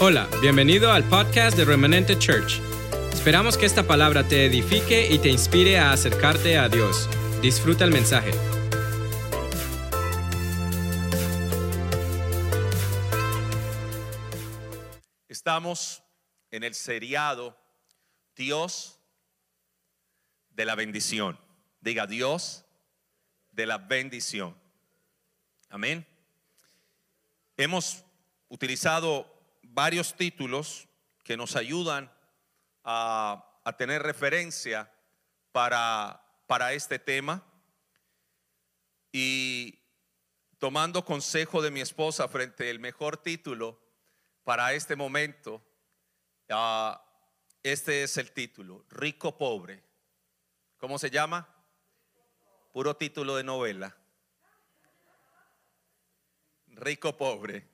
Hola, bienvenido al podcast de Remanente Church. Esperamos que esta palabra te edifique y te inspire a acercarte a Dios. Disfruta el mensaje. Estamos en el seriado Dios de la bendición. Diga Dios de la bendición. Amén. Hemos utilizado varios títulos que nos ayudan a, tener referencia para, para este tema. Y tomando consejo de mi esposa frente al mejor título para este momento, ah, este es el título, Rico Pobre. ¿Cómo se llama? Puro título de novela. Rico Pobre.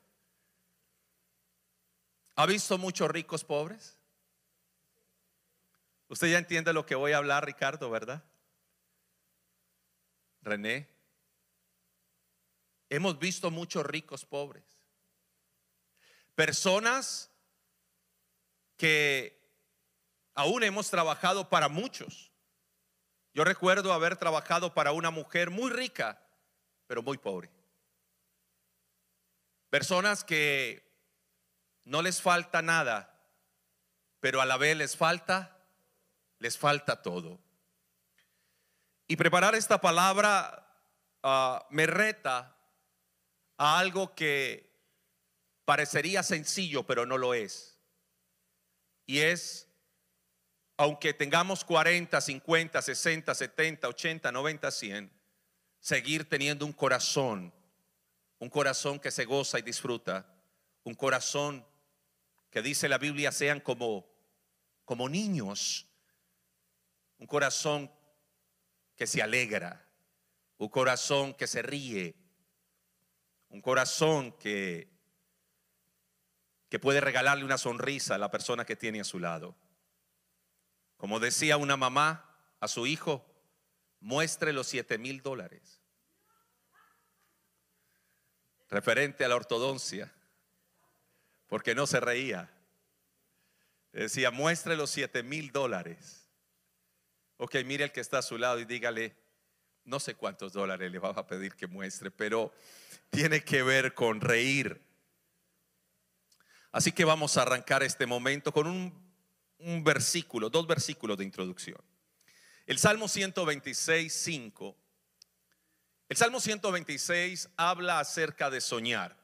¿Ha visto muchos ricos pobres? Usted ya entiende lo que voy a hablar, Ricardo, ¿verdad? René. Hemos visto muchos ricos pobres. Personas que aún hemos trabajado para muchos. Yo recuerdo haber trabajado para una mujer muy rica, pero muy pobre. Personas que no les falta nada, pero a la vez les falta, les falta todo. Y preparar esta palabra ah, me reta a algo que parecería sencillo, pero no lo es. Y es, aunque tengamos 40, 50, 60, 70, 80, 90, 100, seguir teniendo un corazón, un corazón que se goza y disfruta, un corazón que dice la Biblia sean como, como niños, un corazón que se alegra, un corazón que se ríe, un corazón que, que puede regalarle una sonrisa a la persona que tiene a su lado. Como decía una mamá a su hijo, muestre los siete mil dólares. Referente a la ortodoncia porque no se reía. Decía, muestre los siete mil dólares. Ok, mire el que está a su lado y dígale, no sé cuántos dólares le va a pedir que muestre, pero tiene que ver con reír. Así que vamos a arrancar este momento con un, un versículo, dos versículos de introducción. El Salmo 126, 5. El Salmo 126 habla acerca de soñar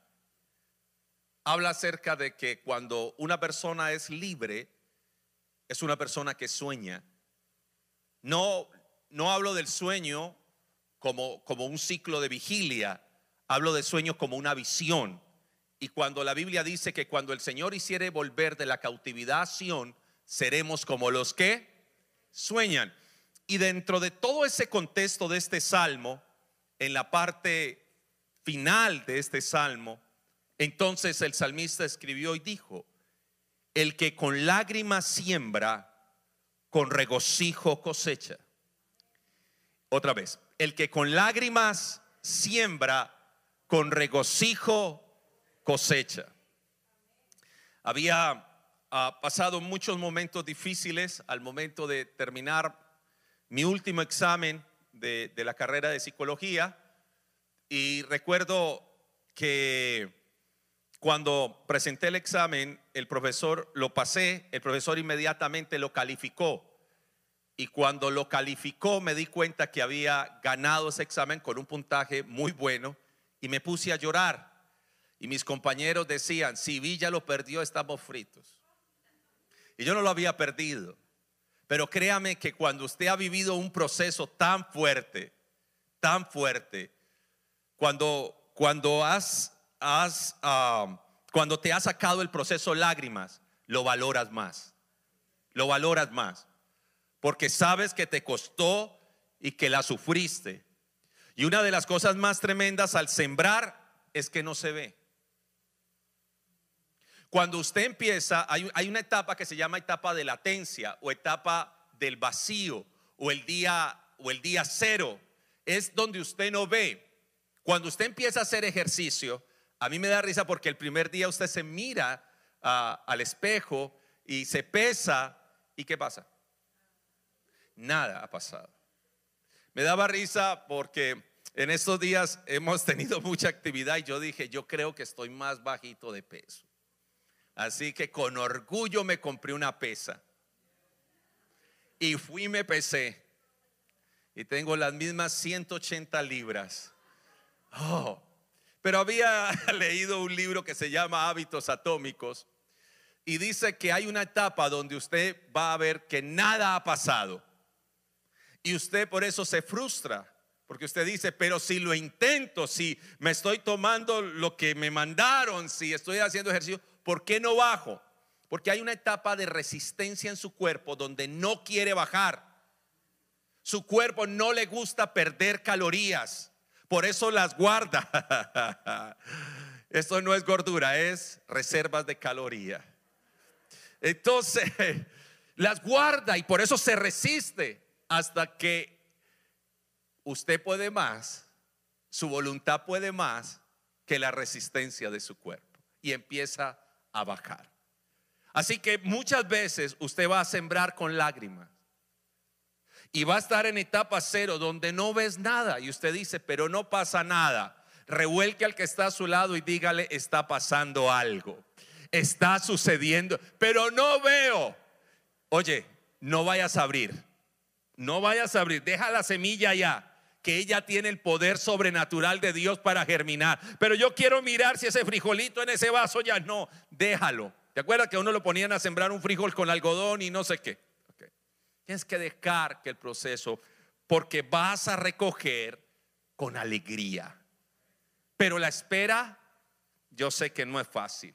habla acerca de que cuando una persona es libre, es una persona que sueña. No, no hablo del sueño como, como un ciclo de vigilia, hablo de sueño como una visión. Y cuando la Biblia dice que cuando el Señor hiciere volver de la cautividad a seremos como los que sueñan. Y dentro de todo ese contexto de este salmo, en la parte final de este salmo, entonces el salmista escribió y dijo, el que con lágrimas siembra, con regocijo cosecha. Otra vez, el que con lágrimas siembra, con regocijo cosecha. Había ah, pasado muchos momentos difíciles al momento de terminar mi último examen de la carrera de psicología y recuerdo que cuando presenté el examen, el profesor lo pasé, el profesor inmediatamente lo calificó. Y cuando lo calificó me di cuenta que había ganado ese examen con un puntaje muy bueno y me puse a llorar. Y mis compañeros decían, si Villa lo perdió, estamos fritos. Y yo no lo había perdido. Pero créame que cuando usted ha vivido un proceso tan fuerte, tan fuerte, cuando, cuando has has, cuando te ha sacado el proceso lágrimas, lo valoras más. Lo valoras más. Porque sabes que te costó y que la sufriste. Y una de las cosas más tremendas al sembrar es que no se ve. Cuando usted empieza, hay, hay, una etapa que se llama etapa de latencia o etapa del vacío o el día o el día cero. Es donde usted no ve. Cuando usted empieza a hacer ejercicio, a mí me da risa porque el primer día usted se mira al espejo y se pesa. ¿Y qué pasa? Nada ha pasado. Me daba risa porque en estos días hemos tenido mucha actividad y yo dije, yo creo que estoy más bajito de peso. Así que con orgullo me compré una pesa. Y fui y me pesé. Y tengo las mismas 180 libras. Oh, pero había leído un libro que se llama Hábitos Atómicos y dice que hay una etapa donde usted va a ver que nada ha pasado. Y usted por eso se frustra, porque usted dice, pero si lo intento, si me estoy tomando lo que me mandaron, si estoy haciendo ejercicio, ¿por qué no bajo? Porque hay una etapa de resistencia en su cuerpo donde no quiere bajar. Su cuerpo no le gusta perder calorías, por eso las guarda. Esto no es gordura, es reservas de caloría. Entonces, las guarda y por eso se resiste hasta que usted puede más, su voluntad puede más que la resistencia de su cuerpo y empieza a bajar. Así que muchas veces usted va a sembrar con lágrimas y va a estar en etapa cero donde no ves nada y usted dice, pero no pasa nada. Revuelque al que está a su lado y dígale, está pasando algo está sucediendo, pero no veo. Oye, no vayas a abrir, no vayas a abrir, deja la semilla ya que ella tiene el poder sobrenatural de Dios para germinar. Pero yo quiero mirar si ese frijolito en ese vaso ya no, déjalo. ¿Te acuerdas que a uno lo ponían a sembrar un frijol con algodón y no sé qué? Tienes que dejar que el proceso, porque vas a recoger con alegría. Pero la espera, yo sé que no es fácil.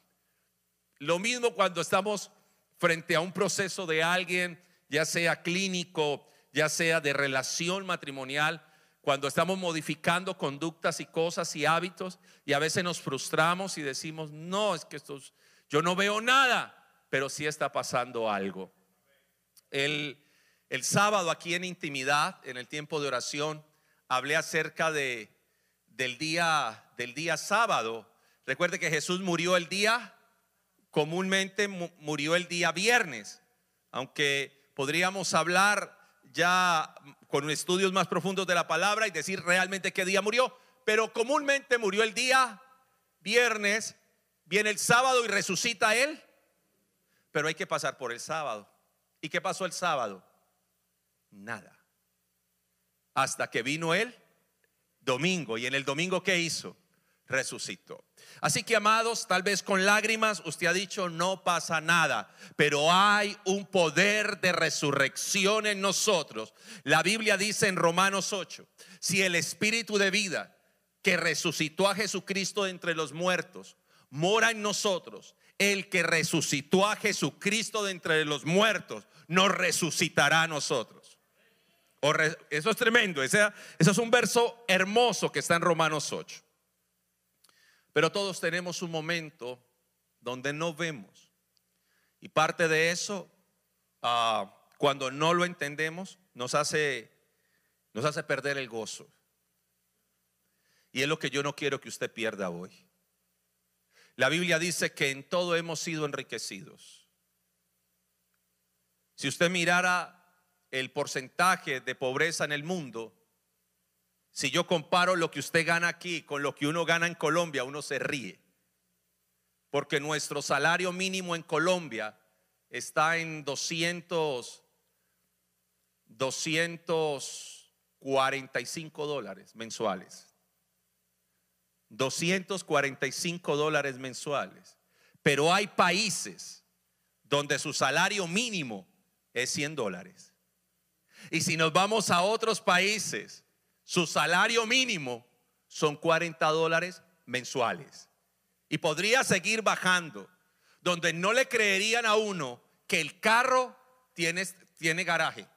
Lo mismo cuando estamos frente a un proceso de alguien, ya sea clínico, ya sea de relación matrimonial, cuando estamos modificando conductas y cosas y hábitos y a veces nos frustramos y decimos, no, es que esto, yo no veo nada, pero sí está pasando algo. El, el sábado aquí en intimidad, en el tiempo de oración, hablé acerca de, del, día, del día sábado. Recuerde que Jesús murió el día comúnmente murió el día viernes, aunque podríamos hablar ya con estudios más profundos de la palabra y decir realmente qué día murió, pero comúnmente murió el día viernes, viene el sábado y resucita él, pero hay que pasar por el sábado. ¿Y qué pasó el sábado? Nada. Hasta que vino él domingo y en el domingo ¿qué hizo? Resucitó. Así que amados, tal vez con lágrimas usted ha dicho no pasa nada, pero hay un poder de resurrección en nosotros. La Biblia dice en Romanos 8, si el espíritu de vida que resucitó a Jesucristo entre los muertos mora en nosotros, el que resucitó a Jesucristo de entre los muertos nos resucitará a nosotros. Eso es tremendo, eso es un verso hermoso que está en Romanos 8. Pero todos tenemos un momento donde no vemos. Y parte de eso, ah, cuando no lo entendemos, nos hace, nos hace perder el gozo. Y es lo que yo no quiero que usted pierda hoy. La Biblia dice que en todo hemos sido enriquecidos. Si usted mirara el porcentaje de pobreza en el mundo, si yo comparo lo que usted gana aquí con lo que uno gana en Colombia, uno se ríe. Porque nuestro salario mínimo en Colombia está en 200, 245 dólares mensuales. 245 dólares mensuales. Pero hay países donde su salario mínimo es 100 dólares. Y si nos vamos a otros países su salario mínimo son 40 dólares mensuales. Y podría seguir bajando, donde no le creerían a uno que el carro tiene, tiene garaje.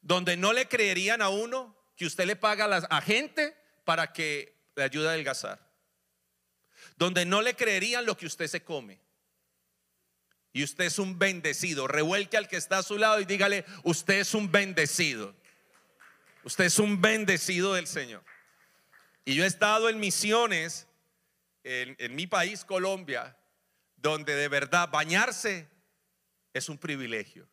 Donde no le creerían a uno que usted le paga a la gente para que le ayude a adelgazar. Donde no le creerían lo que usted se come. Y usted es un bendecido. Revuelque al que está a su lado y dígale, usted es un bendecido. Usted es un bendecido del Señor. Y yo he estado en misiones en, mi país, Colombia, donde de verdad bañarse es un privilegio.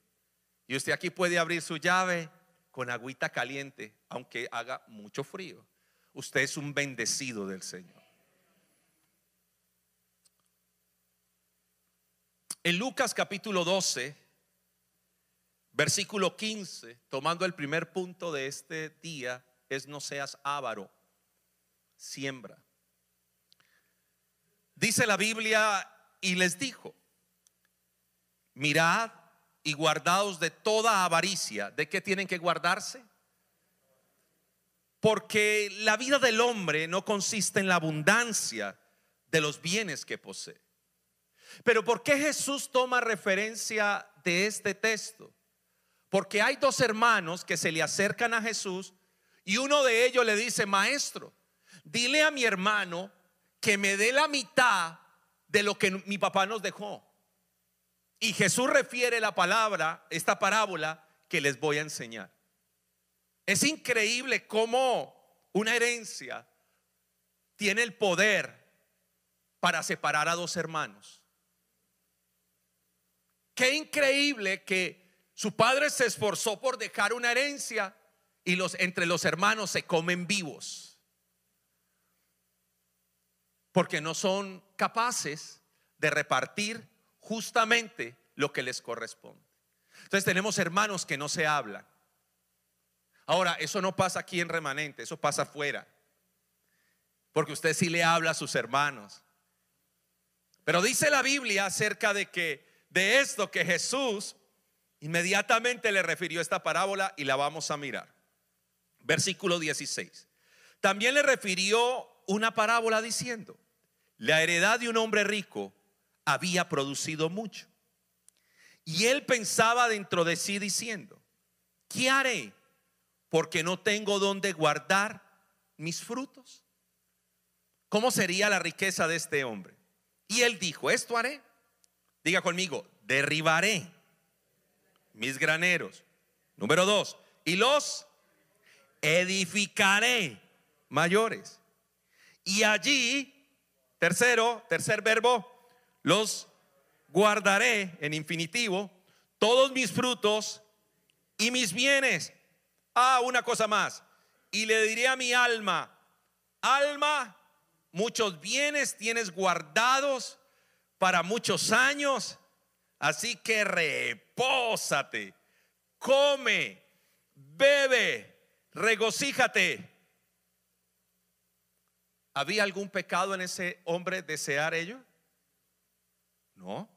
Y usted aquí puede abrir su llave con agüita caliente, aunque haga mucho frío. Usted es un bendecido del Señor. En Lucas capítulo 12, versículo 15, tomando el primer punto de este día, es no seas avaro, siembra. Dice la Biblia y les dijo, mirad y guardaos de toda avaricia. ¿De qué tienen que guardarse? Porque la vida del hombre no consiste en la abundancia de los bienes que posee. Pero ¿por qué Jesús toma referencia de este texto? Porque hay dos hermanos que se le acercan a Jesús y uno de ellos le dice, maestro, dile a mi hermano que me dé la mitad de lo que mi papá nos dejó. Y Jesús refiere la palabra, esta parábola que les voy a enseñar. Es increíble cómo una herencia tiene el poder para separar a dos hermanos. Qué increíble que su padre se esforzó por dejar una herencia y los entre los hermanos se comen vivos. Porque no son capaces de repartir justamente lo que les corresponde. Entonces tenemos hermanos que no se hablan. Ahora, eso no pasa aquí en remanente, eso pasa afuera. Porque usted sí le habla a sus hermanos. Pero dice la Biblia acerca de que de esto que Jesús inmediatamente le refirió esta parábola y la vamos a mirar. Versículo 16. También le refirió una parábola diciendo, la heredad de un hombre rico había producido mucho. Y él pensaba dentro de sí diciendo, ¿qué haré? Porque no tengo donde guardar mis frutos. ¿Cómo sería la riqueza de este hombre? Y él dijo, esto haré. Diga conmigo, derribaré mis graneros. Número dos, y los edificaré mayores. Y allí, tercero, tercer verbo, los guardaré en infinitivo, todos mis frutos y mis bienes. Ah, una cosa más. Y le diré a mi alma, alma, muchos bienes tienes guardados para muchos años, así que repósate, come, bebe, regocíjate. ¿Había algún pecado en ese hombre desear ello? No.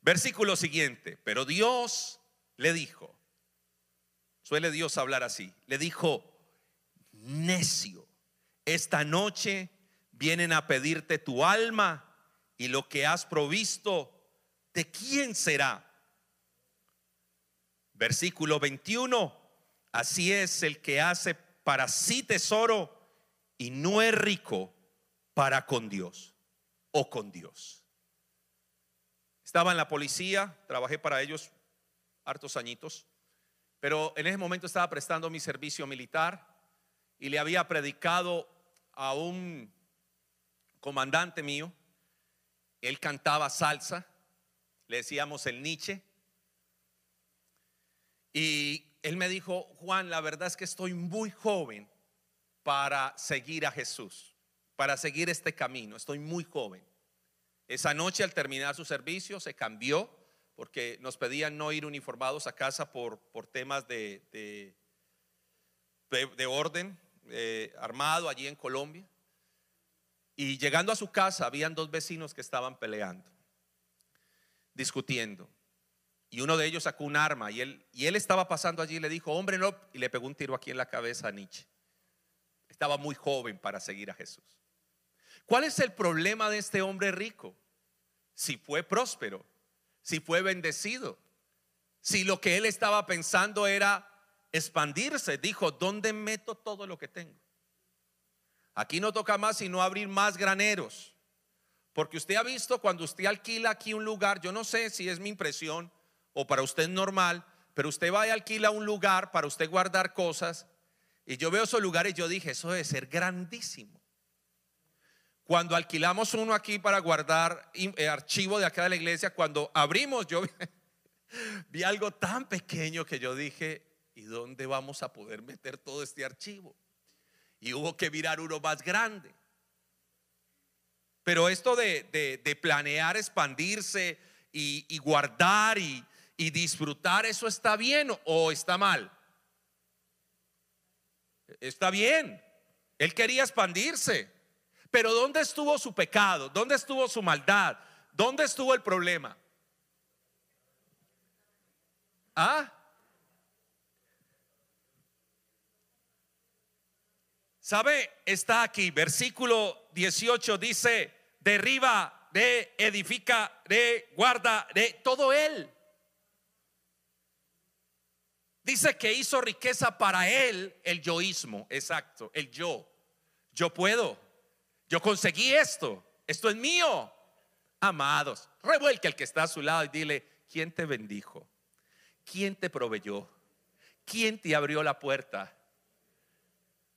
Versículo siguiente, pero Dios le dijo, suele Dios hablar así, le dijo, necio, esta noche vienen a pedirte tu alma y lo que has provisto, ¿de quién será? Versículo 21, así es el que hace para sí tesoro y no es rico para con Dios o con Dios. Estaba en la policía, trabajé para ellos hartos añitos, pero en ese momento estaba prestando mi servicio militar y le había predicado a un comandante mío. Él cantaba salsa, le decíamos el Nietzsche. Y él me dijo, Juan, la verdad es que estoy muy joven para seguir a Jesús para seguir este camino. Estoy muy joven. Esa noche al terminar su servicio se cambió porque nos pedían no ir uniformados a casa por, por temas de, de, orden eh, armado allí en Colombia. Y llegando a su casa habían dos vecinos que estaban peleando, discutiendo. Y uno de ellos sacó un arma y él, y él estaba pasando allí y le dijo, hombre, no, y le pegó un tiro aquí en la cabeza a Nietzsche. Estaba muy joven para seguir a Jesús. ¿Cuál es el problema de este hombre rico? Si fue próspero, si fue bendecido, si lo que él estaba pensando era expandirse, dijo, ¿dónde meto todo lo que tengo? Aquí no toca más sino abrir más graneros. Porque usted ha visto cuando usted alquila aquí un lugar, yo no sé si es mi impresión o para usted normal, pero usted va y alquila un lugar para usted guardar cosas. Y yo veo esos lugares y yo dije, eso debe ser grandísimo. Cuando alquilamos uno aquí para guardar eh, archivo de acá de la iglesia, cuando abrimos, yo vi algo tan pequeño que yo dije, ¿y dónde vamos a poder meter todo este archivo? Y hubo que virar uno más grande. Pero esto de, planear expandirse y, guardar y, y disfrutar, ¿eso está bien o está mal? Está bien. Él quería expandirse. Pero ¿dónde estuvo su pecado? ¿Dónde estuvo su maldad? ¿Dónde estuvo el problema? ¿Ah? ¿Sabe? Está aquí, versículo 18 dice, derriba, de, edifica, de, guarda, de, todo él. Dice que hizo riqueza para él el yoísmo, exacto, el yo. Yo puedo, yo conseguí esto, esto es mío. Amados, revuelque al que está a su lado y dile, ¿quién te bendijo? ¿Quién te proveyó? ¿Quién te abrió la puerta?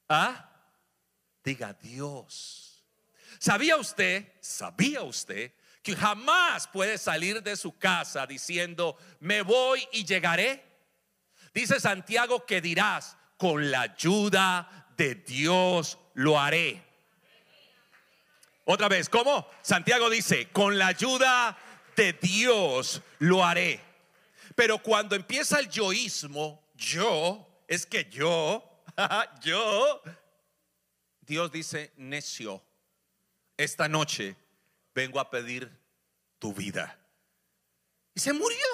¿Ah? Diga Dios. ¿Sabía usted? ¿Sabía usted que jamás puede salir de su casa diciendo, me voy y llegaré? Dice Santiago que dirás, con la ayuda de Dios lo haré. Otra vez, ¿cómo? Santiago dice, con la ayuda de Dios lo haré. Pero cuando empieza el yoísmo, yo, es que yo, yo, Dios dice, necio, esta noche vengo a pedir tu vida. Y se murió.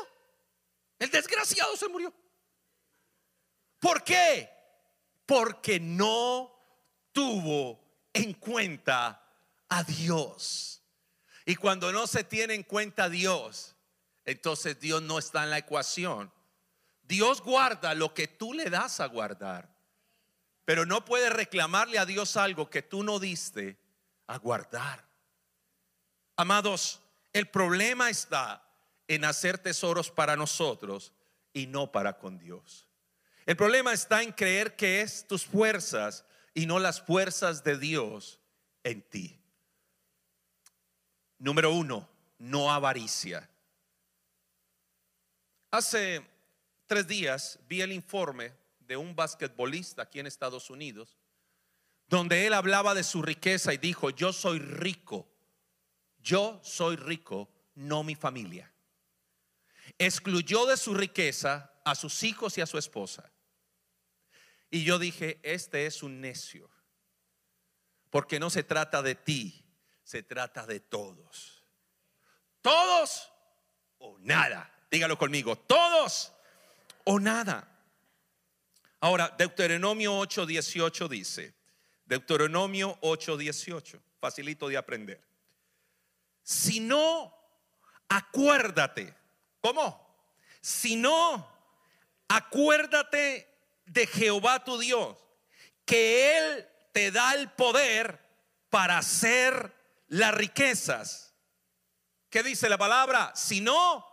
El desgraciado se murió. ¿Por qué? Porque no tuvo en cuenta a Dios. Y cuando no se tiene en cuenta a Dios, entonces Dios no está en la ecuación. Dios guarda lo que tú le das a guardar. Pero no puedes reclamarle a Dios algo que tú no diste a guardar. Amados, el problema está en hacer tesoros para nosotros y no para con Dios. El problema está en creer que es tus fuerzas y no las fuerzas de Dios en ti. Número uno, no avaricia. Hace tres días vi el informe de un basquetbolista aquí en Estados Unidos, donde él hablaba de su riqueza y dijo, yo soy rico, yo soy rico, no mi familia. Excluyó de su riqueza a sus hijos y a su esposa. Y yo dije, este es un necio, porque no se trata de ti, se trata de todos. Todos o nada. Dígalo conmigo, todos o nada. Ahora, Deuteronomio 8:18 dice, Deuteronomio 8:18, facilito de aprender. Si no, acuérdate. ¿Cómo? Si no, acuérdate de Jehová tu Dios, que Él te da el poder para hacer las riquezas. ¿Qué dice la palabra? Si no,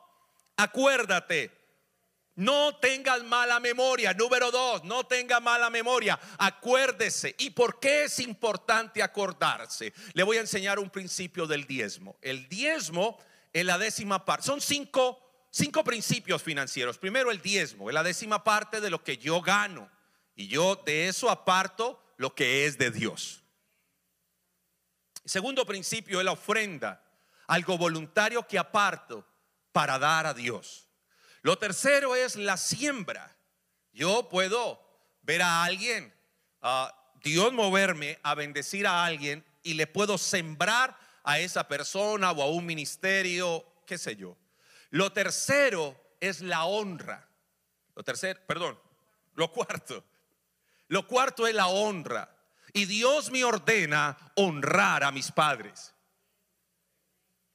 acuérdate no tengas mala memoria. Número dos, no tenga mala memoria. Acuérdese. ¿Y por qué es importante acordarse? Le voy a enseñar un principio del diezmo. El diezmo en la décima parte. Son cinco, cinco principios financieros. Primero el diezmo, en la décima parte de lo que yo gano. Y yo de eso aparto lo que es de Dios. Segundo principio es la ofrenda, algo voluntario que aparto para dar a Dios. Lo tercero es la siembra. Yo puedo ver a alguien, a Dios moverme a bendecir a alguien y le puedo sembrar a esa persona o a un ministerio, qué sé yo. Lo tercero es la honra. Lo tercero, perdón, lo cuarto. Lo cuarto es la honra. Y Dios me ordena honrar a mis padres.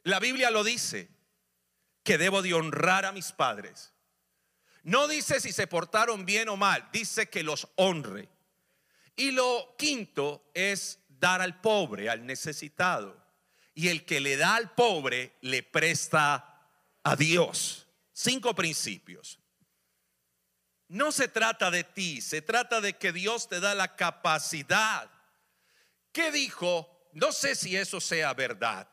La Biblia lo dice que debo de honrar a mis padres. No dice si se portaron bien o mal, dice que los honre. Y lo quinto es dar al pobre, al necesitado. Y el que le da al pobre le presta a Dios. Cinco principios. No se trata de ti, se trata de que Dios te da la capacidad. ¿Qué dijo no sé si eso sea verdad,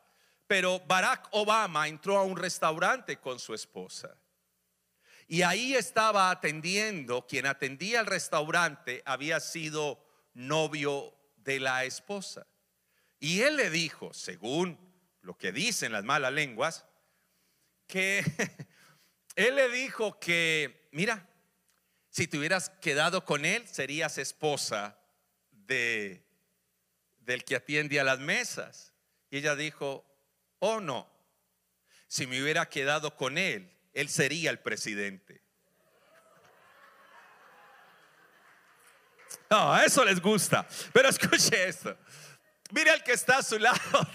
pero Barack Obama entró a un restaurante con su esposa. Y ahí estaba atendiendo, quien atendía el restaurante había sido novio de la esposa. Y él le dijo, según lo que dicen las malas lenguas, que él le dijo que, mira, si te hubieras quedado con él, serías esposa de del que atiende a las mesas. Y ella dijo, oh no, si me hubiera quedado con él, él sería el presidente. No, eso les gusta. Pero escuche esto. Mire al que está a su lado.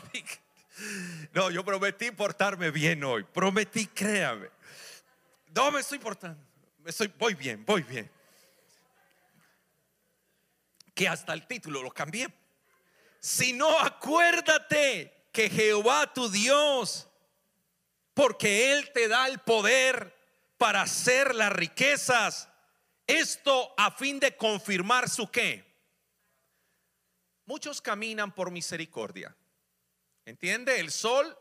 No, yo prometí portarme bien hoy. Prometí, créame. No me estoy portando. Estoy, voy bien, voy bien. Que hasta el título lo cambié. Si no, acuérdate que Jehová tu Dios, porque Él te da el poder para hacer las riquezas. Esto a fin de confirmar su qué. Muchos caminan por misericordia. ¿Entiende? El sol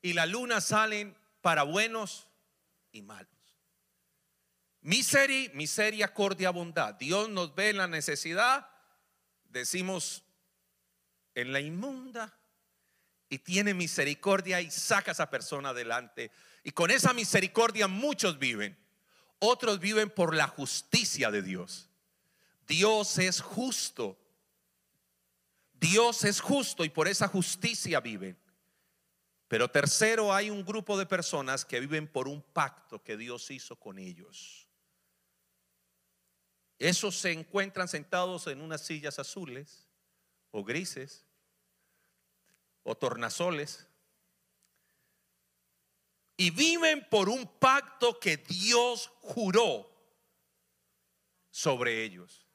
y la luna salen para buenos y malos. Miseri, misericordia, bondad. Dios nos ve en la necesidad. Decimos, en la inmunda y tiene misericordia y saca a esa persona adelante. Y con esa misericordia muchos viven. Otros viven por la justicia de Dios. Dios es justo. Dios es justo y por esa justicia viven. Pero tercero, hay un grupo de personas que viven por un pacto que Dios hizo con ellos. Esos se encuentran sentados en unas sillas azules o grises o tornasoles. Y viven por un pacto que Dios juró sobre ellos.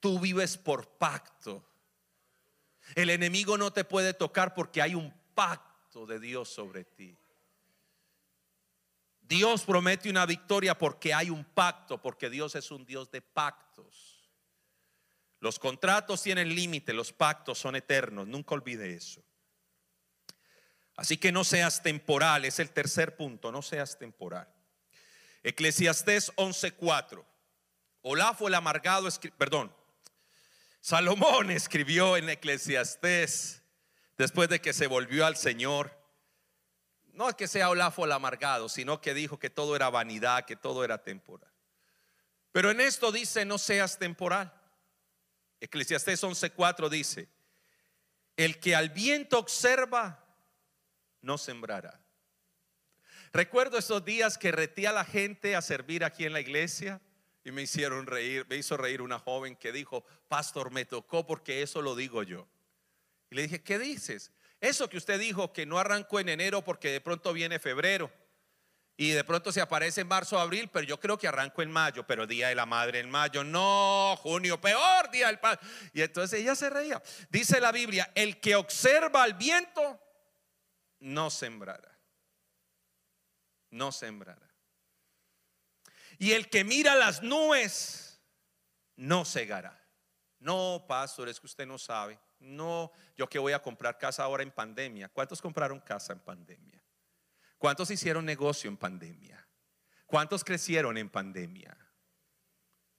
Tú vives por pacto. El enemigo no te puede tocar porque hay un pacto de Dios sobre ti. Dios promete una victoria porque hay un pacto, porque Dios es un Dios de pactos. Los contratos tienen límite, los pactos son eternos, nunca olvide eso. Así que no seas temporal, es el tercer punto, no seas temporal. Eclesiastés 11:4. Olafo el amargado, perdón, Salomón escribió en Eclesiastés después de que se volvió al Señor. No es que sea Olafo el amargado, sino que dijo que todo era vanidad, que todo era temporal. Pero en esto dice, no seas temporal. Eclesiastés 11:4 dice, el que al viento observa no sembrará. Recuerdo esos días que retí a la gente a servir aquí en la iglesia y me hicieron reír, me hizo reír una joven que dijo, pastor, me tocó porque eso lo digo yo. Y le dije, ¿qué dices? Eso que usted dijo que no arrancó en enero porque de pronto viene febrero y de pronto se aparece en marzo, abril, pero yo creo que arranco en mayo, pero Día de la Madre en mayo, no, junio, peor Día del Padre. Y entonces ella se reía. Dice la Biblia, el que observa al viento no sembrará. No sembrará. Y el que mira las nubes no cegará. No, pastor, es que usted no sabe. No, yo que voy a comprar casa ahora en pandemia. ¿Cuántos compraron casa en pandemia? ¿Cuántos hicieron negocio en pandemia? ¿Cuántos crecieron en pandemia?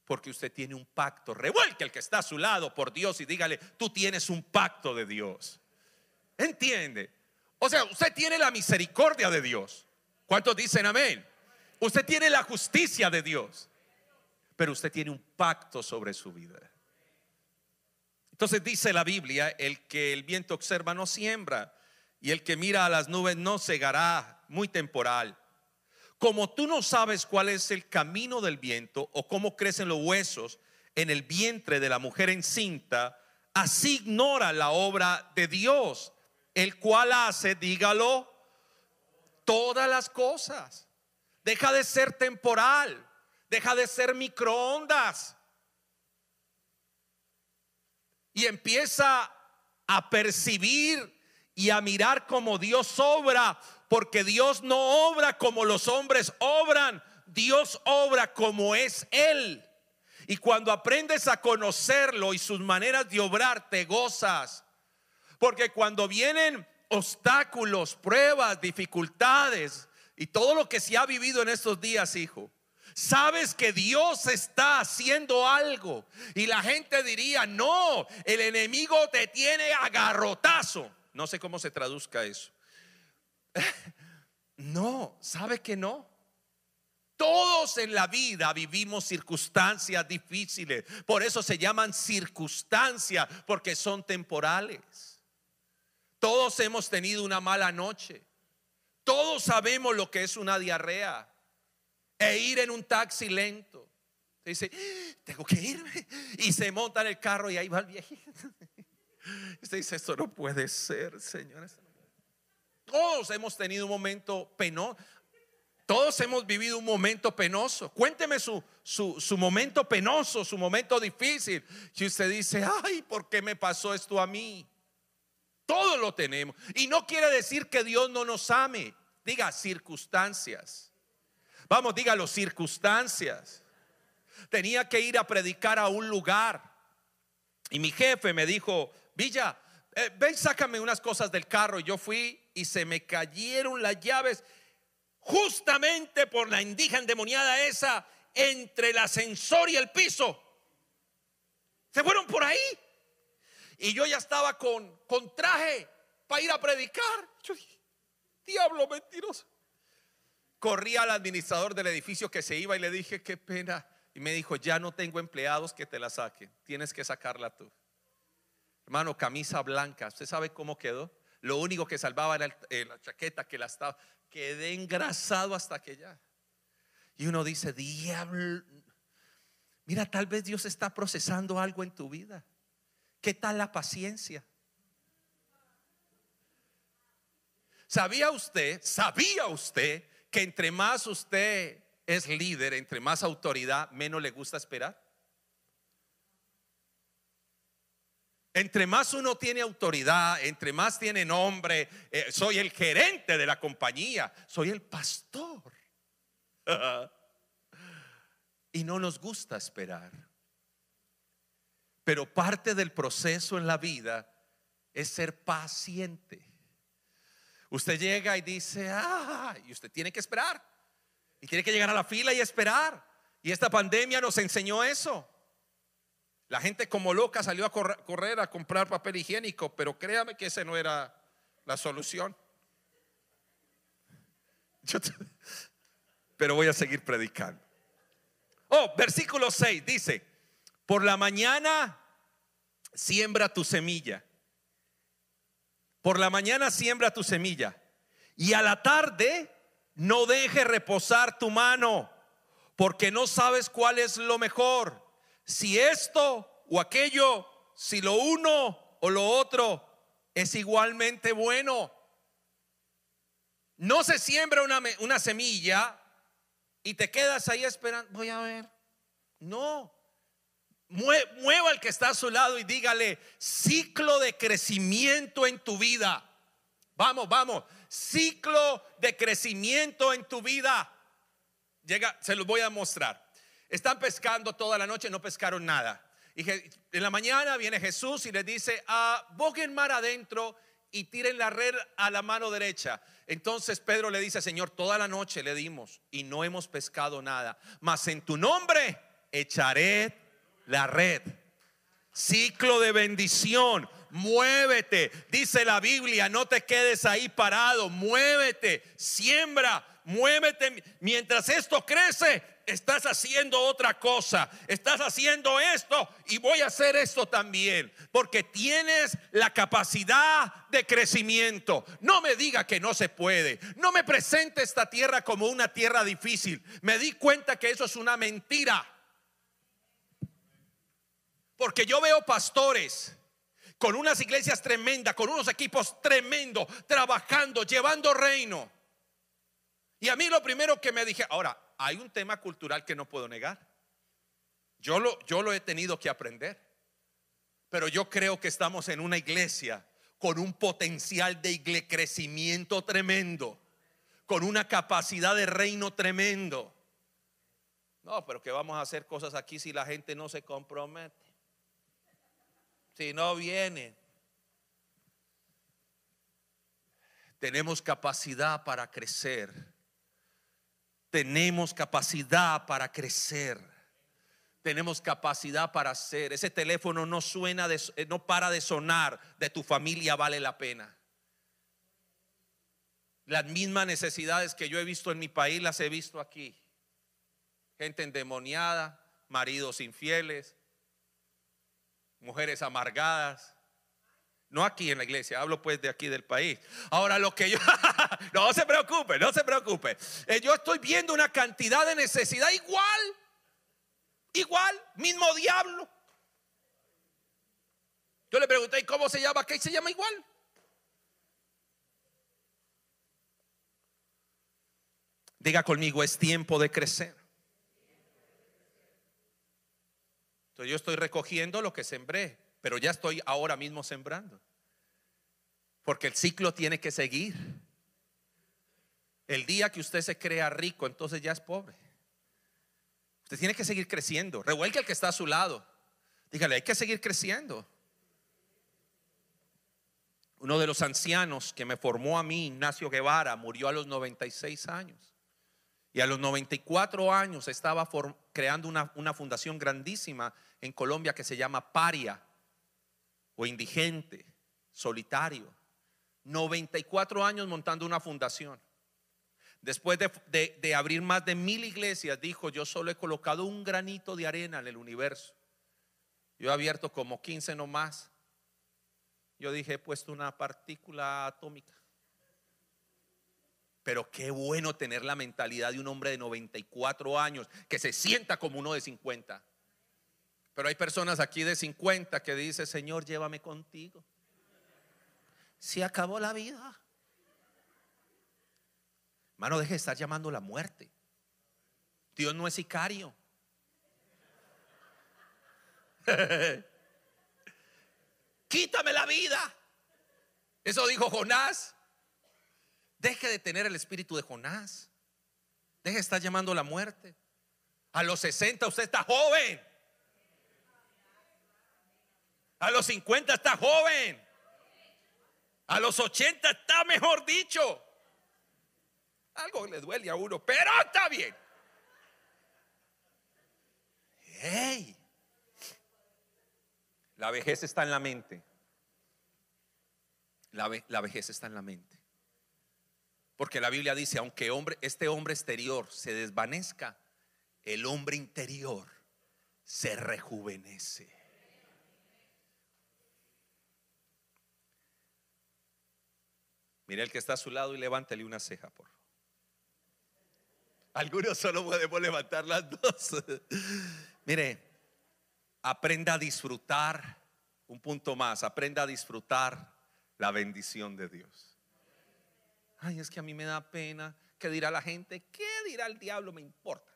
Porque usted tiene un pacto. Revuelque el que está a su lado por Dios y dígale, tú tienes un pacto de Dios. ¿Entiende? O sea, usted tiene la misericordia de Dios. ¿Cuántos dicen amén? Usted tiene la justicia de Dios. Pero usted tiene un pacto sobre su vida. Entonces dice la Biblia, el que el viento observa no siembra y el que mira a las nubes no cegará, muy temporal. Como tú no sabes cuál es el camino del viento o cómo crecen los huesos en el vientre de la mujer encinta, así ignora la obra de Dios el cual hace, dígalo, todas las cosas. Deja de ser temporal, deja de ser microondas. Y empieza a percibir y a mirar como Dios obra, porque Dios no obra como los hombres obran, Dios obra como es Él. Y cuando aprendes a conocerlo y sus maneras de obrar, te gozas Porque cuando vienen obstáculos, pruebas, dificultades y todo lo que se ha vivido en estos días, hijo, Sabes que Dios está haciendo algo. Y la gente diría, no, el enemigo te tiene agarrotazo. No sé cómo se traduzca eso. No, ¿sabe que no? Todos en la vida vivimos circunstancias difíciles. Por eso se llaman circunstancias, porque son temporales. Todos hemos tenido una mala noche. Todos sabemos lo que es una diarrea e ir en un taxi lento. dice, tengo que irme. Y se monta en el carro y ahí va el viejito. Usted dice, esto no puede ser, señores. Todos hemos tenido un momento penoso. Todos hemos vivido un momento penoso. Cuénteme su, su, su, momento penoso, su momento difícil. Si usted dice, ay, ¿por qué me pasó esto a mí? Todos lo tenemos. Y no quiere decir que Dios no nos ame. Diga circunstancias. Vamos, dígalo, circunstancias. Tenía que ir a predicar a un lugar. Y mi jefe me dijo, Villa, eh, ven, sácame unas cosas del carro. Y yo fui y se me cayeron las llaves justamente por la indígena endemoniada esa entre el ascensor y el piso. Se fueron por ahí. Y yo ya estaba con, con traje para ir a predicar. Yo dije, diablo mentiroso corrí al administrador del edificio que se iba y le dije, qué pena. Y me dijo, ya no tengo empleados que te la saquen, tienes que sacarla tú. Hermano, camisa blanca, ¿usted sabe cómo quedó? Lo único que salvaba era eh, la chaqueta que la estaba. Quedé engrasado hasta que ya. Y uno dice, diablo, mira, tal vez Dios está procesando algo en tu vida. ¿Qué tal la paciencia? ¿Sabía usted, sabía usted que entre más usted es líder, entre más autoridad, menos le gusta esperar? Entre más uno tiene autoridad, entre más tiene nombre, eh, soy el gerente de la compañía, soy el pastor. y no nos gusta esperar. Pero parte del proceso en la vida es ser paciente. Usted llega y dice, ah, y usted tiene que esperar. Y tiene que llegar a la fila y esperar. Y esta pandemia nos enseñó eso. La gente como loca salió a correr, a comprar papel higiénico, pero créame que esa no era la solución. pero voy a seguir predicando. Oh, versículo 6 dice, por la mañana siembra tu semilla. Por la mañana siembra tu semilla. Y a la tarde no deje reposar tu mano, porque no sabes cuál es lo mejor, si esto o aquello, si lo uno o lo otro es igualmente bueno. No se siembra una, una semilla y te quedas ahí esperando, voy a ver. No, Mueva al que está a su lado y dígale, ciclo de crecimiento en tu vida. Vamos, vamos, ciclo de crecimiento en tu vida. Llega, se los voy a mostrar. Están pescando toda la noche, no pescaron nada. Y en la mañana viene Jesús y les dice, ah, mar adentro y tiren la red a la mano derecha. Entonces Pedro le dice, Señor, toda la noche le dimos y no hemos pescado nada. Mas en tu nombre echaré la red. Ciclo de bendición. Muévete. Dice la Biblia, no te quedes ahí parado. Muévete. Siembra. Muévete. Mientras esto crece, estás haciendo otra cosa. Estás haciendo esto y voy a hacer esto también. Porque tienes la capacidad de crecimiento. No me diga que no se puede. No me presente esta tierra como una tierra difícil. Me di cuenta que eso es una mentira. Porque yo veo pastores con unas iglesias tremendas, con unos equipos tremendos, trabajando, llevando reino. Y a mí lo primero que me dije, ahora, hay un tema cultural que no puedo negar. Yo lo, yo lo he tenido que aprender. Pero yo creo que estamos en una iglesia con un potencial de crecimiento tremendo, con una capacidad de reino tremendo. No, pero que vamos a hacer cosas aquí si la gente no se compromete si no viene. tenemos capacidad para crecer. Tenemos capacidad para crecer. Tenemos capacidad para hacer. Ese teléfono no suena, de- no para de sonar. De tu familia vale la pena. Las mismas necesidades que yo he visto en mi país las he visto aquí. Gente endemoniada, maridos infieles, mujeres amargadas. No aquí en la iglesia, hablo pues de aquí del país. Ahora lo que yo, no se preocupe, no se preocupe. Eh, yo estoy viendo una cantidad de necesidad igual, igual, mismo diablo. Yo le pregunté, ¿y cómo se llama? ¿Qué se llama igual? Diga conmigo, es tiempo de crecer. Entonces yo estoy recogiendo lo que sembré, pero ya estoy ahora mismo sembrando. Porque el ciclo tiene que seguir. El día que usted se crea rico, entonces ya es pobre. Usted tiene que seguir creciendo. Revuelque al que está a su lado. Dígale, hay que seguir creciendo. Uno de los ancianos que me formó a mí, Ignacio Guevara, murió a los 96 años. Y a los 94 años estaba creando una, fundación grandísima en Colombia que se llama Paria o Indigente, Solitario. 94 años montando una fundación. Después de, de- de abrir más de mil iglesias, dijo, yo solo he colocado un granito de arena en el universo. Yo he abierto como 15 nomás. Yo dije, he puesto una partícula atómica. Pero qué bueno tener la mentalidad de un hombre de 94 años que se sienta como uno de 50. Pero hay personas aquí de 50 que dicen, Señor, llévame contigo. Se acabó la vida. Hermano, deje de estar llamando la muerte. Dios no es sicario. Quítame la vida. Eso dijo Jonás. Deje de tener el espíritu de Jonás. Deje de estar llamando la muerte. A los 60 usted está joven. A los 50 está joven. A los 80 está mejor dicho. Algo le duele a uno, pero está bien. Hey. La vejez está en la mente. La, la vejez está en la mente. Porque la Biblia dice, aunque hombre, este hombre exterior se desvanezca, el hombre interior se rejuvenece. Mire el que está a su lado y levántele una ceja, por favor. Algunos solo podemos levantar las dos. Mire, aprenda a disfrutar, un punto más, aprenda a disfrutar la bendición de Dios. Ay, es que a mí me da pena. ¿Qué dirá la gente? ¿Qué dirá el diablo? Me importa.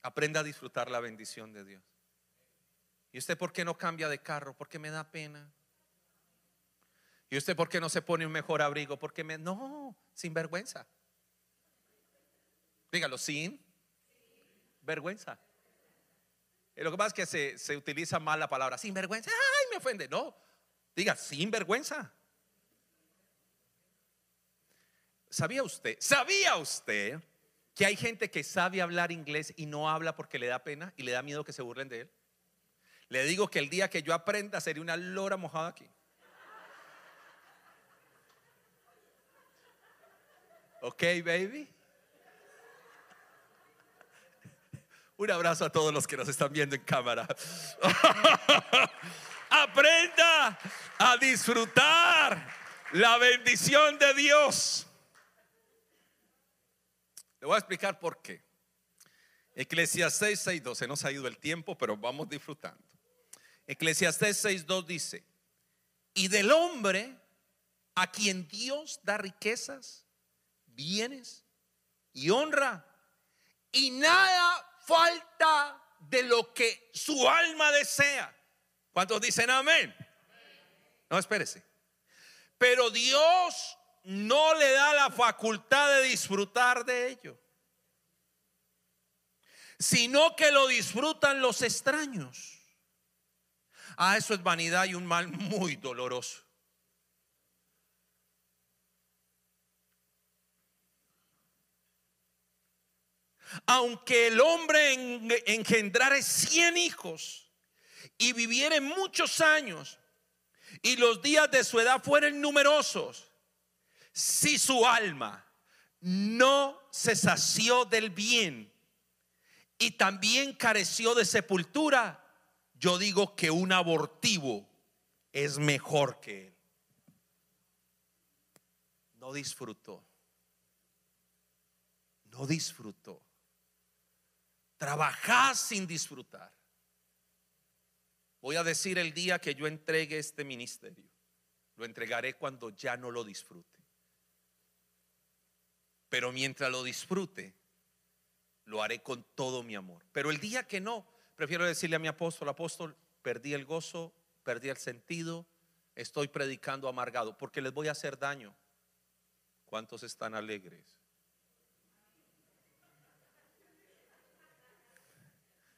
Aprenda a disfrutar la bendición de Dios. ¿Y usted por qué no cambia de carro? Porque me da pena. ¿Y usted por qué no se pone un mejor abrigo? Porque me... No, sin vergüenza. Dígalo, sin vergüenza. Eh, Lo que pasa es que se, se utiliza mal la palabra sin vergüenza. Ay, me ofende. No, diga sin vergüenza. ¿Sabía usted? ¿Sabía usted que hay gente que sabe hablar inglés y no habla porque le da pena y le da miedo que se burlen de él? Le digo que el día que yo aprenda sería una lora mojada aquí. Ok, baby. Un abrazo a todos los que nos están viendo en cámara. Aprenda a disfrutar la bendición de Dios. Le voy a explicar por qué. Eclesiastés 6.2, se nos ha ido el tiempo, pero vamos disfrutando. Eclesiastés 6.2 dice, y del hombre a quien Dios da riquezas, bienes y honra, y nada falta de lo que su alma desea. ¿Cuántos dicen amén? No, espérese. Pero Dios no le da la facultad de disfrutar de ello, sino que lo disfrutan los extraños. Ah, eso es vanidad y un mal muy doloroso. Aunque el hombre engendrare cien hijos y viviere muchos años y los días de su edad fueren numerosos, si su alma no se sació del bien y también careció de sepultura, yo digo que un abortivo es mejor que él. No disfrutó. No disfrutó. Trabajar sin disfrutar. Voy a decir el día que yo entregue este ministerio. Lo entregaré cuando ya no lo disfrute. Pero mientras lo disfrute, lo haré con todo mi amor. Pero el día que no, prefiero decirle a mi apóstol, apóstol, perdí el gozo, perdí el sentido, estoy predicando amargado, porque les voy a hacer daño. ¿Cuántos están alegres?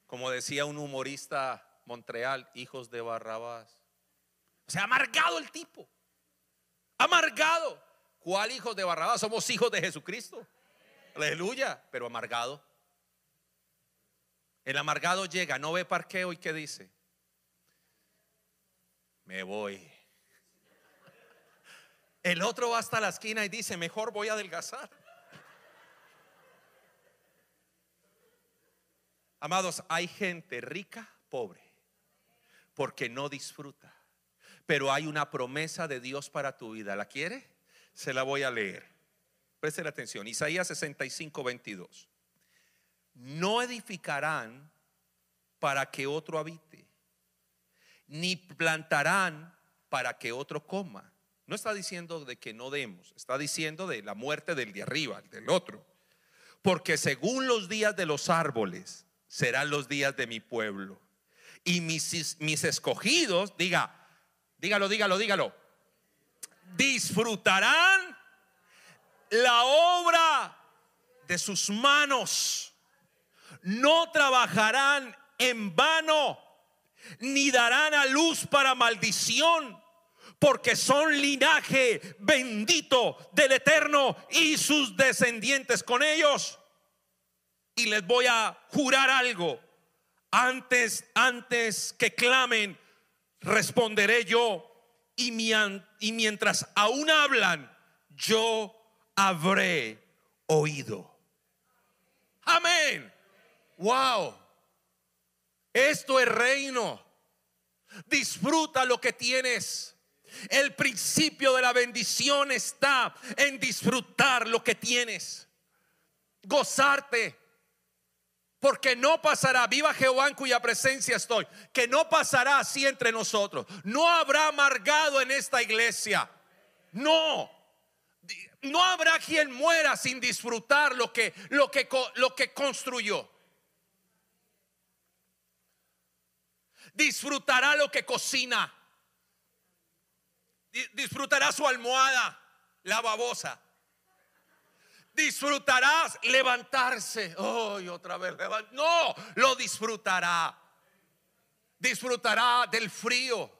Como decía un humorista Montreal, hijos de Barrabás. O sea, amargado el tipo. Amargado. ¿Cuál hijos de Barrabás? Somos hijos de Jesucristo. Aleluya. Pero amargado. El amargado llega, no ve parqueo y ¿qué dice? Me voy. El otro va hasta la esquina y dice, mejor voy a adelgazar. Amados, hay gente rica, pobre, porque no disfruta. Pero hay una promesa de Dios para tu vida. ¿La quiere? Se la voy a leer. Preste la atención. Isaías 65, 22. No edificarán para que otro habite, ni plantarán para que otro coma. No está diciendo de que no demos, está diciendo de la muerte del de arriba, del otro. Porque según los días de los árboles serán los días de mi pueblo. Y mis, mis escogidos, diga, dígalo, dígalo, dígalo, disfrutarán la obra de sus manos. No trabajarán en vano, ni darán a luz para maldición, porque son linaje bendito del Eterno y sus descendientes con ellos. Y les voy a jurar algo. Antes, antes que clamen, responderé yo. Y, mientras aún hablan, yo habré oído. Amén. Wow. Esto es reino. Disfruta lo que tienes. El principio de la bendición está en disfrutar lo que tienes. Gozarte. Porque no pasará, viva Jehová en cuya presencia estoy, que no pasará así entre nosotros. No habrá amargado en esta iglesia. No. No habrá quien muera sin disfrutar lo que, lo que, lo que construyó. Disfrutará lo que cocina. Di- Disfrutará su almohada, la babosa. Disfrutarás levantarse. Oh, y otra vez No, lo disfrutará. Disfrutará del frío.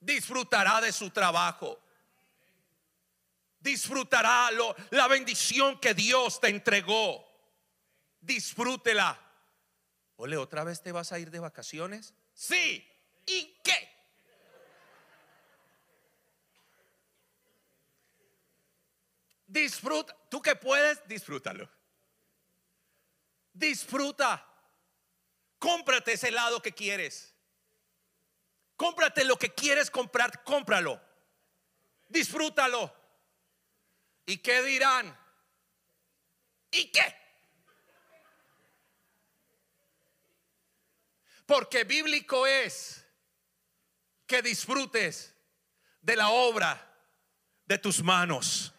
Disfrutará de su trabajo. Disfrutará lo- la bendición que Dios te entregó. Disfrútela. Ole, ¿otra vez te vas a ir de vacaciones? Sí. ¿Y qué? Disfruta. Tú que puedes, disfrútalo. Disfruta. Cómprate ese helado que quieres. Cómprate lo que quieres comprar, cómpralo. Disfrútalo. ¿Y qué dirán? ¿Y qué? Porque bíblico es que disfrutes de la obra de tus manos.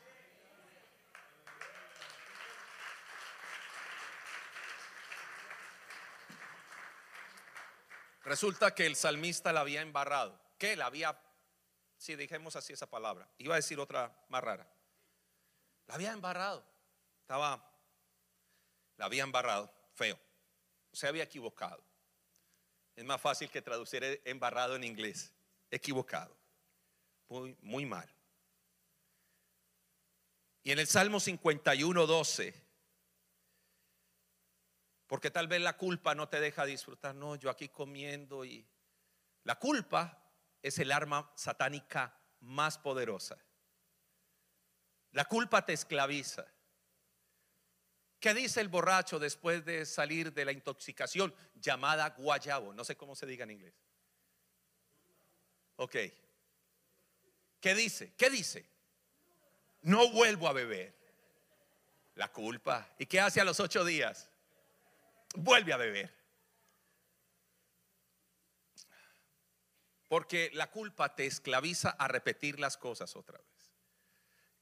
Resulta que el salmista la había embarrado. ¿Qué? La había, si dijimos así esa palabra, iba a decir otra más rara. La había embarrado. Estaba, la había embarrado, feo. Se había equivocado. Es más fácil que traducir embarrado en inglés. Equivocado. Muy, muy mal. Y en el Salmo 51, 12, Porque tal vez la culpa no te deja disfrutar. No, yo aquí comiendo y... La culpa es el arma satánica más poderosa. La culpa te esclaviza. ¿Qué dice el borracho después de salir de la intoxicación llamada guayabo? No sé cómo se diga en inglés. Ok. ¿Qué dice? ¿Qué dice? No vuelvo a beber. La culpa. ¿Y qué hace a los ocho días? Vuelve a beber. Porque la culpa te esclaviza a repetir las cosas otra vez.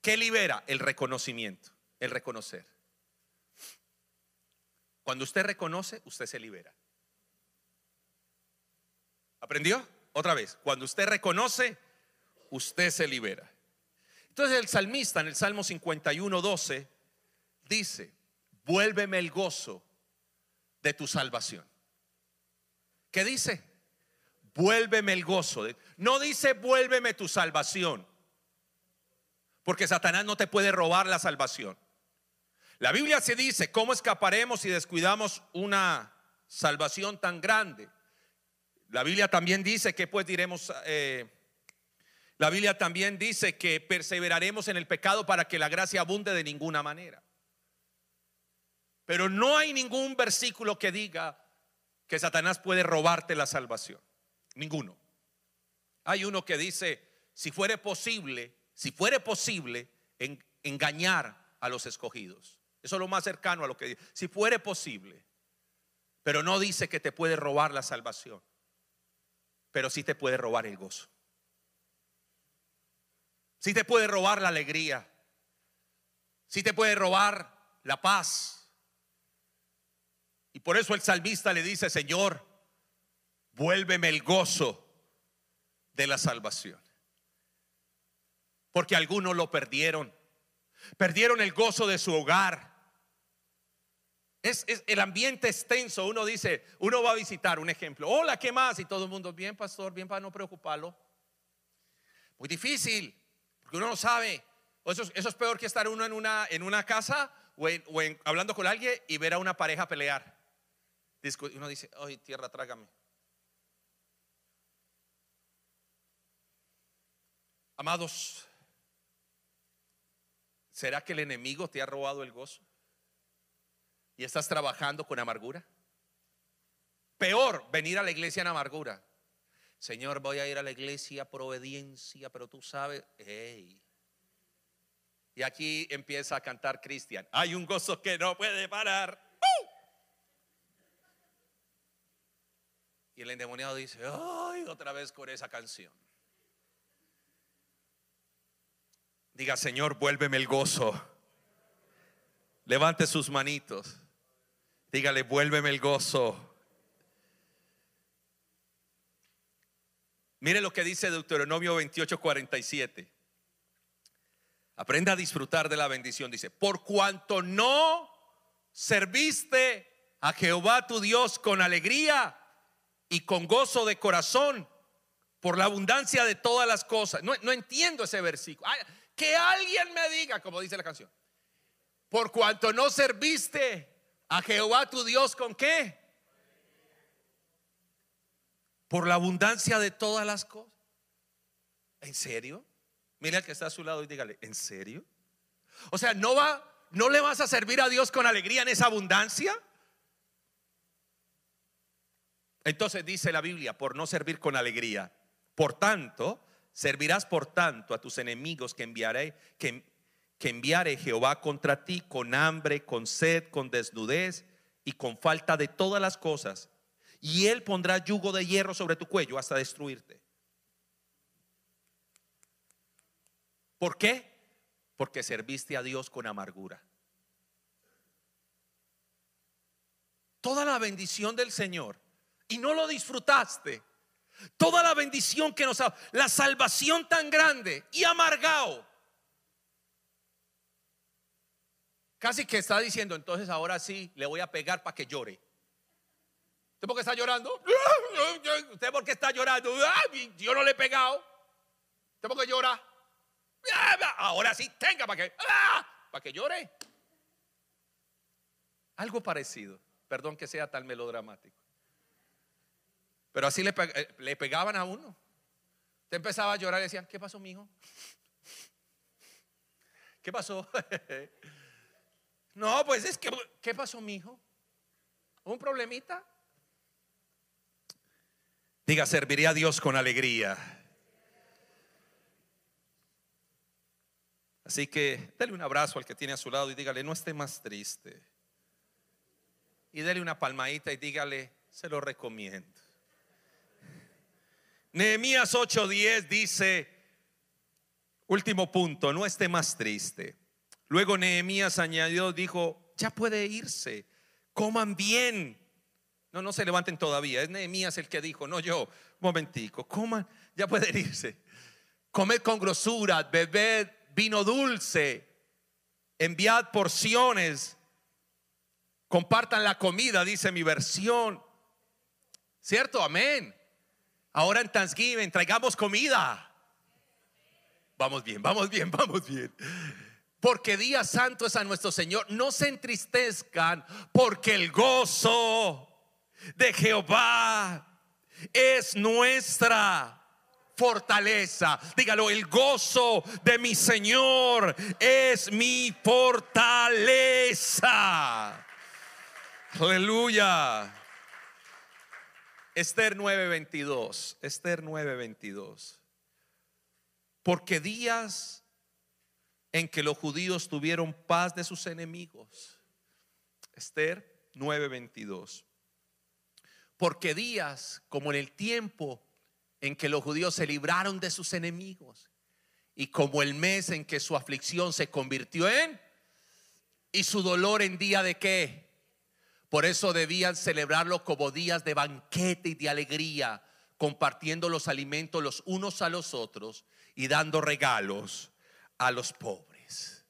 ¿Qué libera? El reconocimiento, el reconocer. Cuando usted reconoce, usted se libera. ¿Aprendió? Otra vez, cuando usted reconoce, usted se libera. Entonces el salmista en el Salmo 51, 12 dice, vuélveme el gozo de tu salvación. ¿Qué dice? Vuélveme el gozo. no dice vuélveme tu salvación, porque Satanás no te puede robar la salvación. La Biblia se dice, ¿cómo escaparemos si descuidamos una salvación tan grande? La Biblia también dice que pues diremos, eh, la Biblia también dice que perseveraremos en el pecado para que la gracia abunde de ninguna manera. Pero no hay ningún versículo que diga que Satanás puede robarte la salvación. Ninguno. Hay uno que dice, si fuere posible, si fuere posible, engañar a los escogidos. Eso es lo más cercano a lo que dice. Si fuere posible. Pero no dice que te puede robar la salvación. Pero sí te puede robar el gozo. Sí te puede robar la alegría. Sí te puede robar la paz. Y por eso el salmista le dice, Señor, vuélveme el gozo de la salvación. Porque algunos lo perdieron. Perdieron el gozo de su hogar. Es, el ambiente extenso. Uno dice, uno va a visitar un ejemplo. Hola, ¿qué más? Y todo el mundo, bien, pastor, bien para no preocuparlo. Muy difícil, porque uno no sabe. Eso, eso es peor que estar uno en una, en una casa o, hablando con alguien y ver a una pareja pelear. Uno dice, ay, tierra, trágame. Amados, ¿será que el enemigo te ha robado el gozo? y estás trabajando con amargura. Peor, venir a la iglesia en amargura. Señor, voy a ir a la iglesia por obediencia, pero tú sabes. Y aquí empieza a cantar Cristian. Hay un gozo que no puede parar. Y el endemoniado dice, ay, otra vez con esa canción. Diga, Señor, vuélveme el gozo. Levante sus manitos. Dígale, vuélveme el gozo. Mire lo que dice Deuteronomio 28, 47. Aprenda a disfrutar de la bendición. Dice, por cuanto no serviste a Jehová tu Dios con alegría y con gozo de corazón, por la abundancia de todas las cosas. No, entiendo ese versículo. Que alguien me diga, como dice la canción, por cuanto no serviste a Jehová tu Dios con qué? Por la abundancia de todas las cosas. ¿En serio? Mira al que está a su lado y dígale, ¿en serio? O sea, ¿no va no le vas a servir a Dios con alegría en esa abundancia? Entonces dice la Biblia, por no servir con alegría. Por tanto, servirás por tanto a tus enemigos que enviaré que que Jehová contra ti con hambre, con sed, con desnudez y con falta de todas las cosas. Y él pondrá yugo de hierro sobre tu cuello hasta destruirte. ¿Por qué? Porque serviste a Dios con amargura. Toda la bendición del Señor y no lo disfrutaste. Toda la bendición que nos ha, la salvación tan grande y amargado Casi que está diciendo, entonces ahora sí le voy a pegar para que llore. ¿Usted por qué está llorando? ¿Usted por qué está llorando? Yo no le he pegado. ¿Usted por qué llora? Ahora sí, tenga para que, para que llore. Algo parecido. Perdón que sea tan melodramático. Pero así le, eh, le pegaban a uno. Te empezaba a llorar y decían, ¿qué pasó, mijo? ¿Qué pasó? no, pues es que, ¿qué pasó, mijo? ¿Un problemita? Diga, serviría a Dios con alegría. Así que dale un abrazo al que tiene a su lado y dígale, no esté más triste. Y dale una palmadita y dígale, se lo recomiendo. Nehemías 8:10 dice, último punto, no esté más triste. Luego Nehemías añadió, dijo, ya puede irse, coman bien. No, no se levanten todavía, es Nehemías el que dijo, no yo, momentico, coman, ya puede irse. Comed con grosura, bebed vino dulce, enviad porciones, compartan la comida, dice mi versión. ¿Cierto? Amén. Ahora en Thanksgiving traigamos comida. Vamos bien, vamos bien, vamos bien. Porque día santo es a nuestro Señor. No se entristezcan porque el gozo de Jehová es nuestra fortaleza. Dígalo, el gozo de mi Señor es mi fortaleza. Aleluya. Esther 9:22. Esther 9:22. Porque días en que los judíos tuvieron paz de sus enemigos. Esther 9:22. Porque días como en el tiempo en que los judíos se libraron de sus enemigos y como el mes en que su aflicción se convirtió en y su dolor en día de qué. Por eso debían celebrarlo como días de banquete y de alegría, compartiendo los alimentos los unos a los otros y dando regalos a los pobres.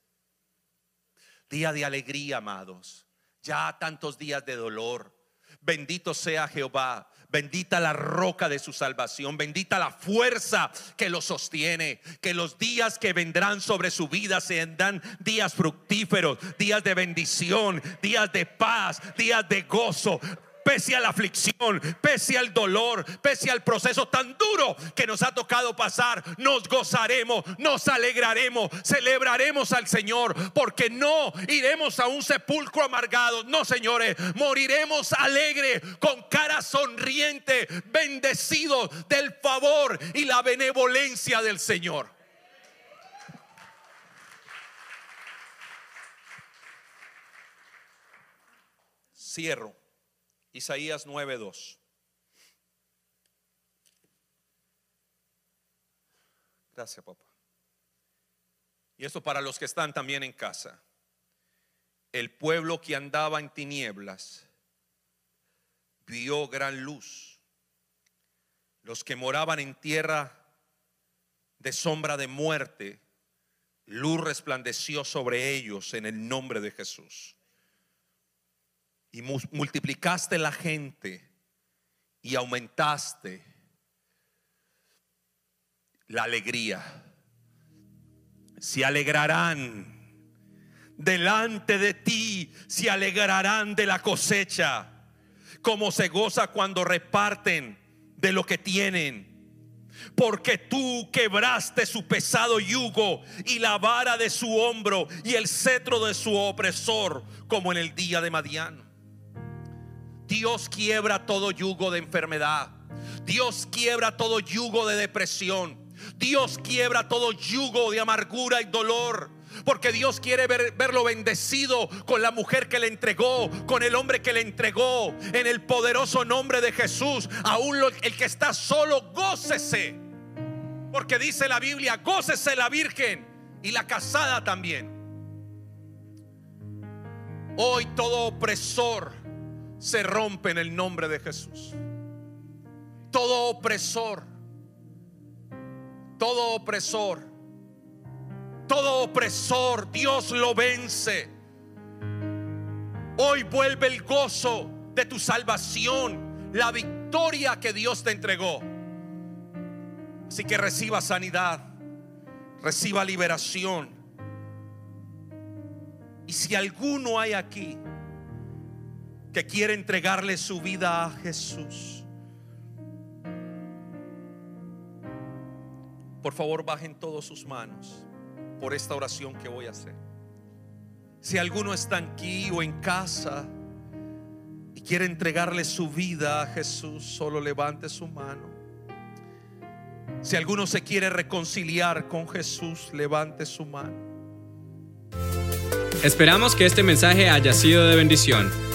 Día de alegría, amados. Ya tantos días de dolor. Bendito sea Jehová Bendita la roca de su salvación, bendita la fuerza que lo sostiene, que los días que vendrán sobre su vida sean días fructíferos, días de bendición, días de paz, días de gozo, pese a la aflicción, pese al dolor, pese al proceso tan duro que nos ha tocado pasar, nos gozaremos, nos alegraremos, celebraremos al Señor, porque no iremos a un sepulcro amargado, no señores, moriremos alegre, con cara sonriente, bendecidos del favor y la benevolencia del Señor. Cierro. Isaías 9:2. Gracias, papá. Y esto para los que están también en casa. El pueblo que andaba en tinieblas vio gran luz. Los que moraban en tierra de sombra de muerte, luz resplandeció sobre ellos en el nombre de Jesús y multiplicaste la gente y aumentaste la alegría. Se alegrarán delante de ti, se alegrarán de la cosecha, como se goza cuando reparten de lo que tienen. Porque tú quebraste su pesado yugo y la vara de su hombro y el cetro de su opresor, como en el día de Madián. Dios quiebra todo yugo de enfermedad. Dios quiebra todo yugo de depresión. Dios quiebra todo yugo de amargura y dolor. Porque Dios quiere verlo bendecido con la mujer que le entregó, con el hombre que le entregó, en el poderoso nombre de Jesús. Aún el que está solo, gócese. Porque dice la Biblia, gócese la virgen y la casada también. Hoy todo opresor se rompe en el nombre de Jesús. Todo opresor, todo opresor, todo opresor, Dios lo vence. Hoy vuelve el gozo de tu salvación, la victoria que Dios te entregó. Así que reciba sanidad, reciba liberación. Y si alguno hay aquí, que quiere entregarle su vida a Jesús. Por favor, bajen todos sus manos por esta oración que voy a hacer. Si alguno está aquí o en casa y quiere entregarle su vida a Jesús, solo levante su mano. Si alguno se quiere reconciliar con Jesús, levante su mano. Esperamos que este mensaje haya sido de bendición.